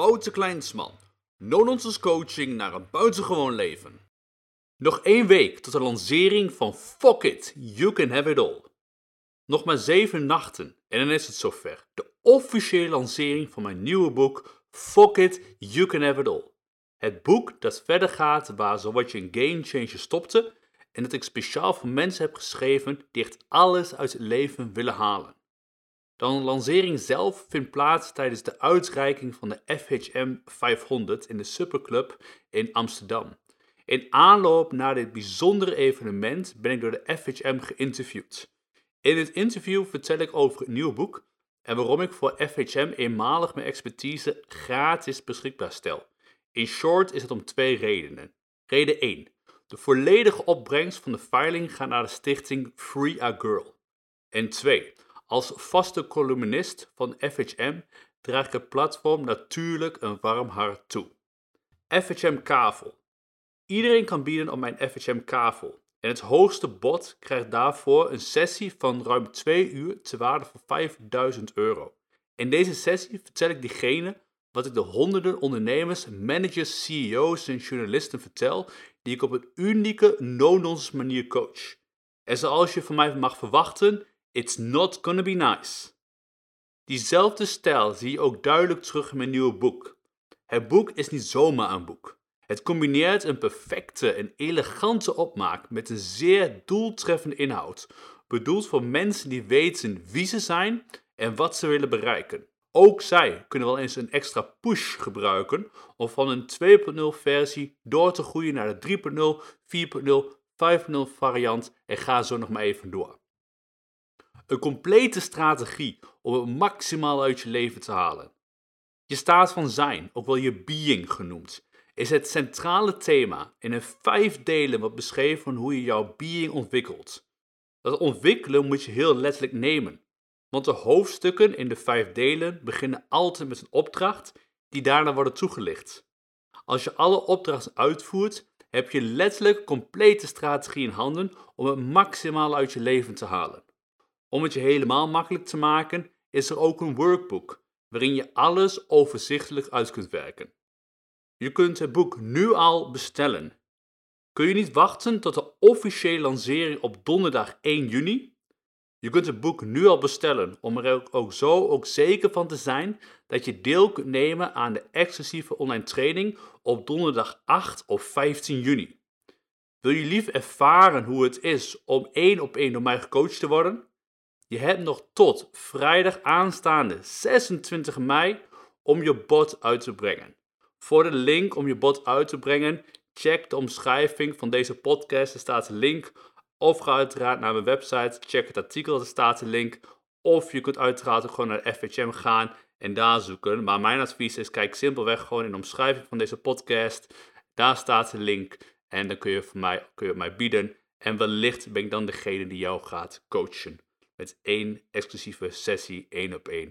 Wouter Kleinsman. No-nonsense coaching naar een buitengewoon leven. Nog één week tot de lancering van Fuck It, You Can Have It All. Nog maar zeven nachten en dan is het zover. De officiële lancering van mijn nieuwe boek Fuck It, You Can Have It All. Het boek dat verder gaat waar Zowat je een Game Changer stopte en dat ik speciaal voor mensen heb geschreven die echt alles uit het leven willen halen. De lancering zelf vindt plaats tijdens de uitreiking van de FHM 500 in de Superclub in Amsterdam. In aanloop naar dit bijzondere evenement ben ik door de FHM geïnterviewd. In dit interview vertel ik over het nieuwe boek en waarom ik voor FHM eenmalig mijn expertise gratis beschikbaar stel. In short is het om twee redenen. Reden 1. De volledige opbrengst van de veiling gaat naar de stichting Free a Girl. En 2. Als vaste columnist van FHM draag ik het platform natuurlijk een warm hart toe. FHM Kavel. Iedereen kan bieden op mijn FHM Kavel. En het hoogste bod krijgt daarvoor een sessie van ruim 2 uur te waarde van 5000 euro. In deze sessie vertel ik diegene wat ik de honderden ondernemers, managers, CEO's en journalisten vertel die ik op een unieke, no-nonsense manier coach. En zoals je van mij mag verwachten, it's not gonna be nice. Diezelfde stijl zie je ook duidelijk terug in mijn nieuwe boek. Het boek is niet zomaar een boek. Het combineert een perfecte en elegante opmaak met een zeer doeltreffende inhoud, bedoeld voor mensen die weten wie ze zijn en wat ze willen bereiken. Ook zij kunnen wel eens een extra push gebruiken om van een 2.0 versie door te groeien naar de 3.0, 4.0, 5.0 variant en ga zo nog maar even door. Een complete strategie om het maximaal uit je leven te halen. Je staat van zijn, ook wel je being genoemd, is het centrale thema in een vijf delen wat beschreven van hoe je jouw being ontwikkelt. Dat ontwikkelen moet je heel letterlijk nemen. Want de hoofdstukken in de vijf delen beginnen altijd met een opdracht die daarna worden toegelicht. Als je alle opdrachten uitvoert, heb je letterlijk complete strategie in handen om het maximaal uit je leven te halen. Om het je helemaal makkelijk te maken, is er ook een workbook waarin je alles overzichtelijk uit kunt werken. Je kunt het boek nu al bestellen. Kun je niet wachten tot de officiële lancering op donderdag 1 juni? Je kunt het boek nu al bestellen om er ook zo ook zeker van te zijn dat je deel kunt nemen aan de exclusieve online training op donderdag 8 of 15 juni. Wil je lief ervaren hoe het is om één op één door mij gecoacht te worden? Je hebt nog tot vrijdag aanstaande 26 mei om je bot uit te brengen. Voor de link om je bot uit te brengen, check de omschrijving van deze podcast. Er staat een link of ga uiteraard naar mijn website, check het artikel, er staat de link. Of je kunt uiteraard ook gewoon naar FHM gaan en daar zoeken. Maar mijn advies is, kijk simpelweg gewoon in de omschrijving van deze podcast. Daar staat de link en dan kun je, voor mij, kun je mij bieden. En wellicht ben ik dan degene die jou gaat coachen. Met één exclusieve sessie, één op één,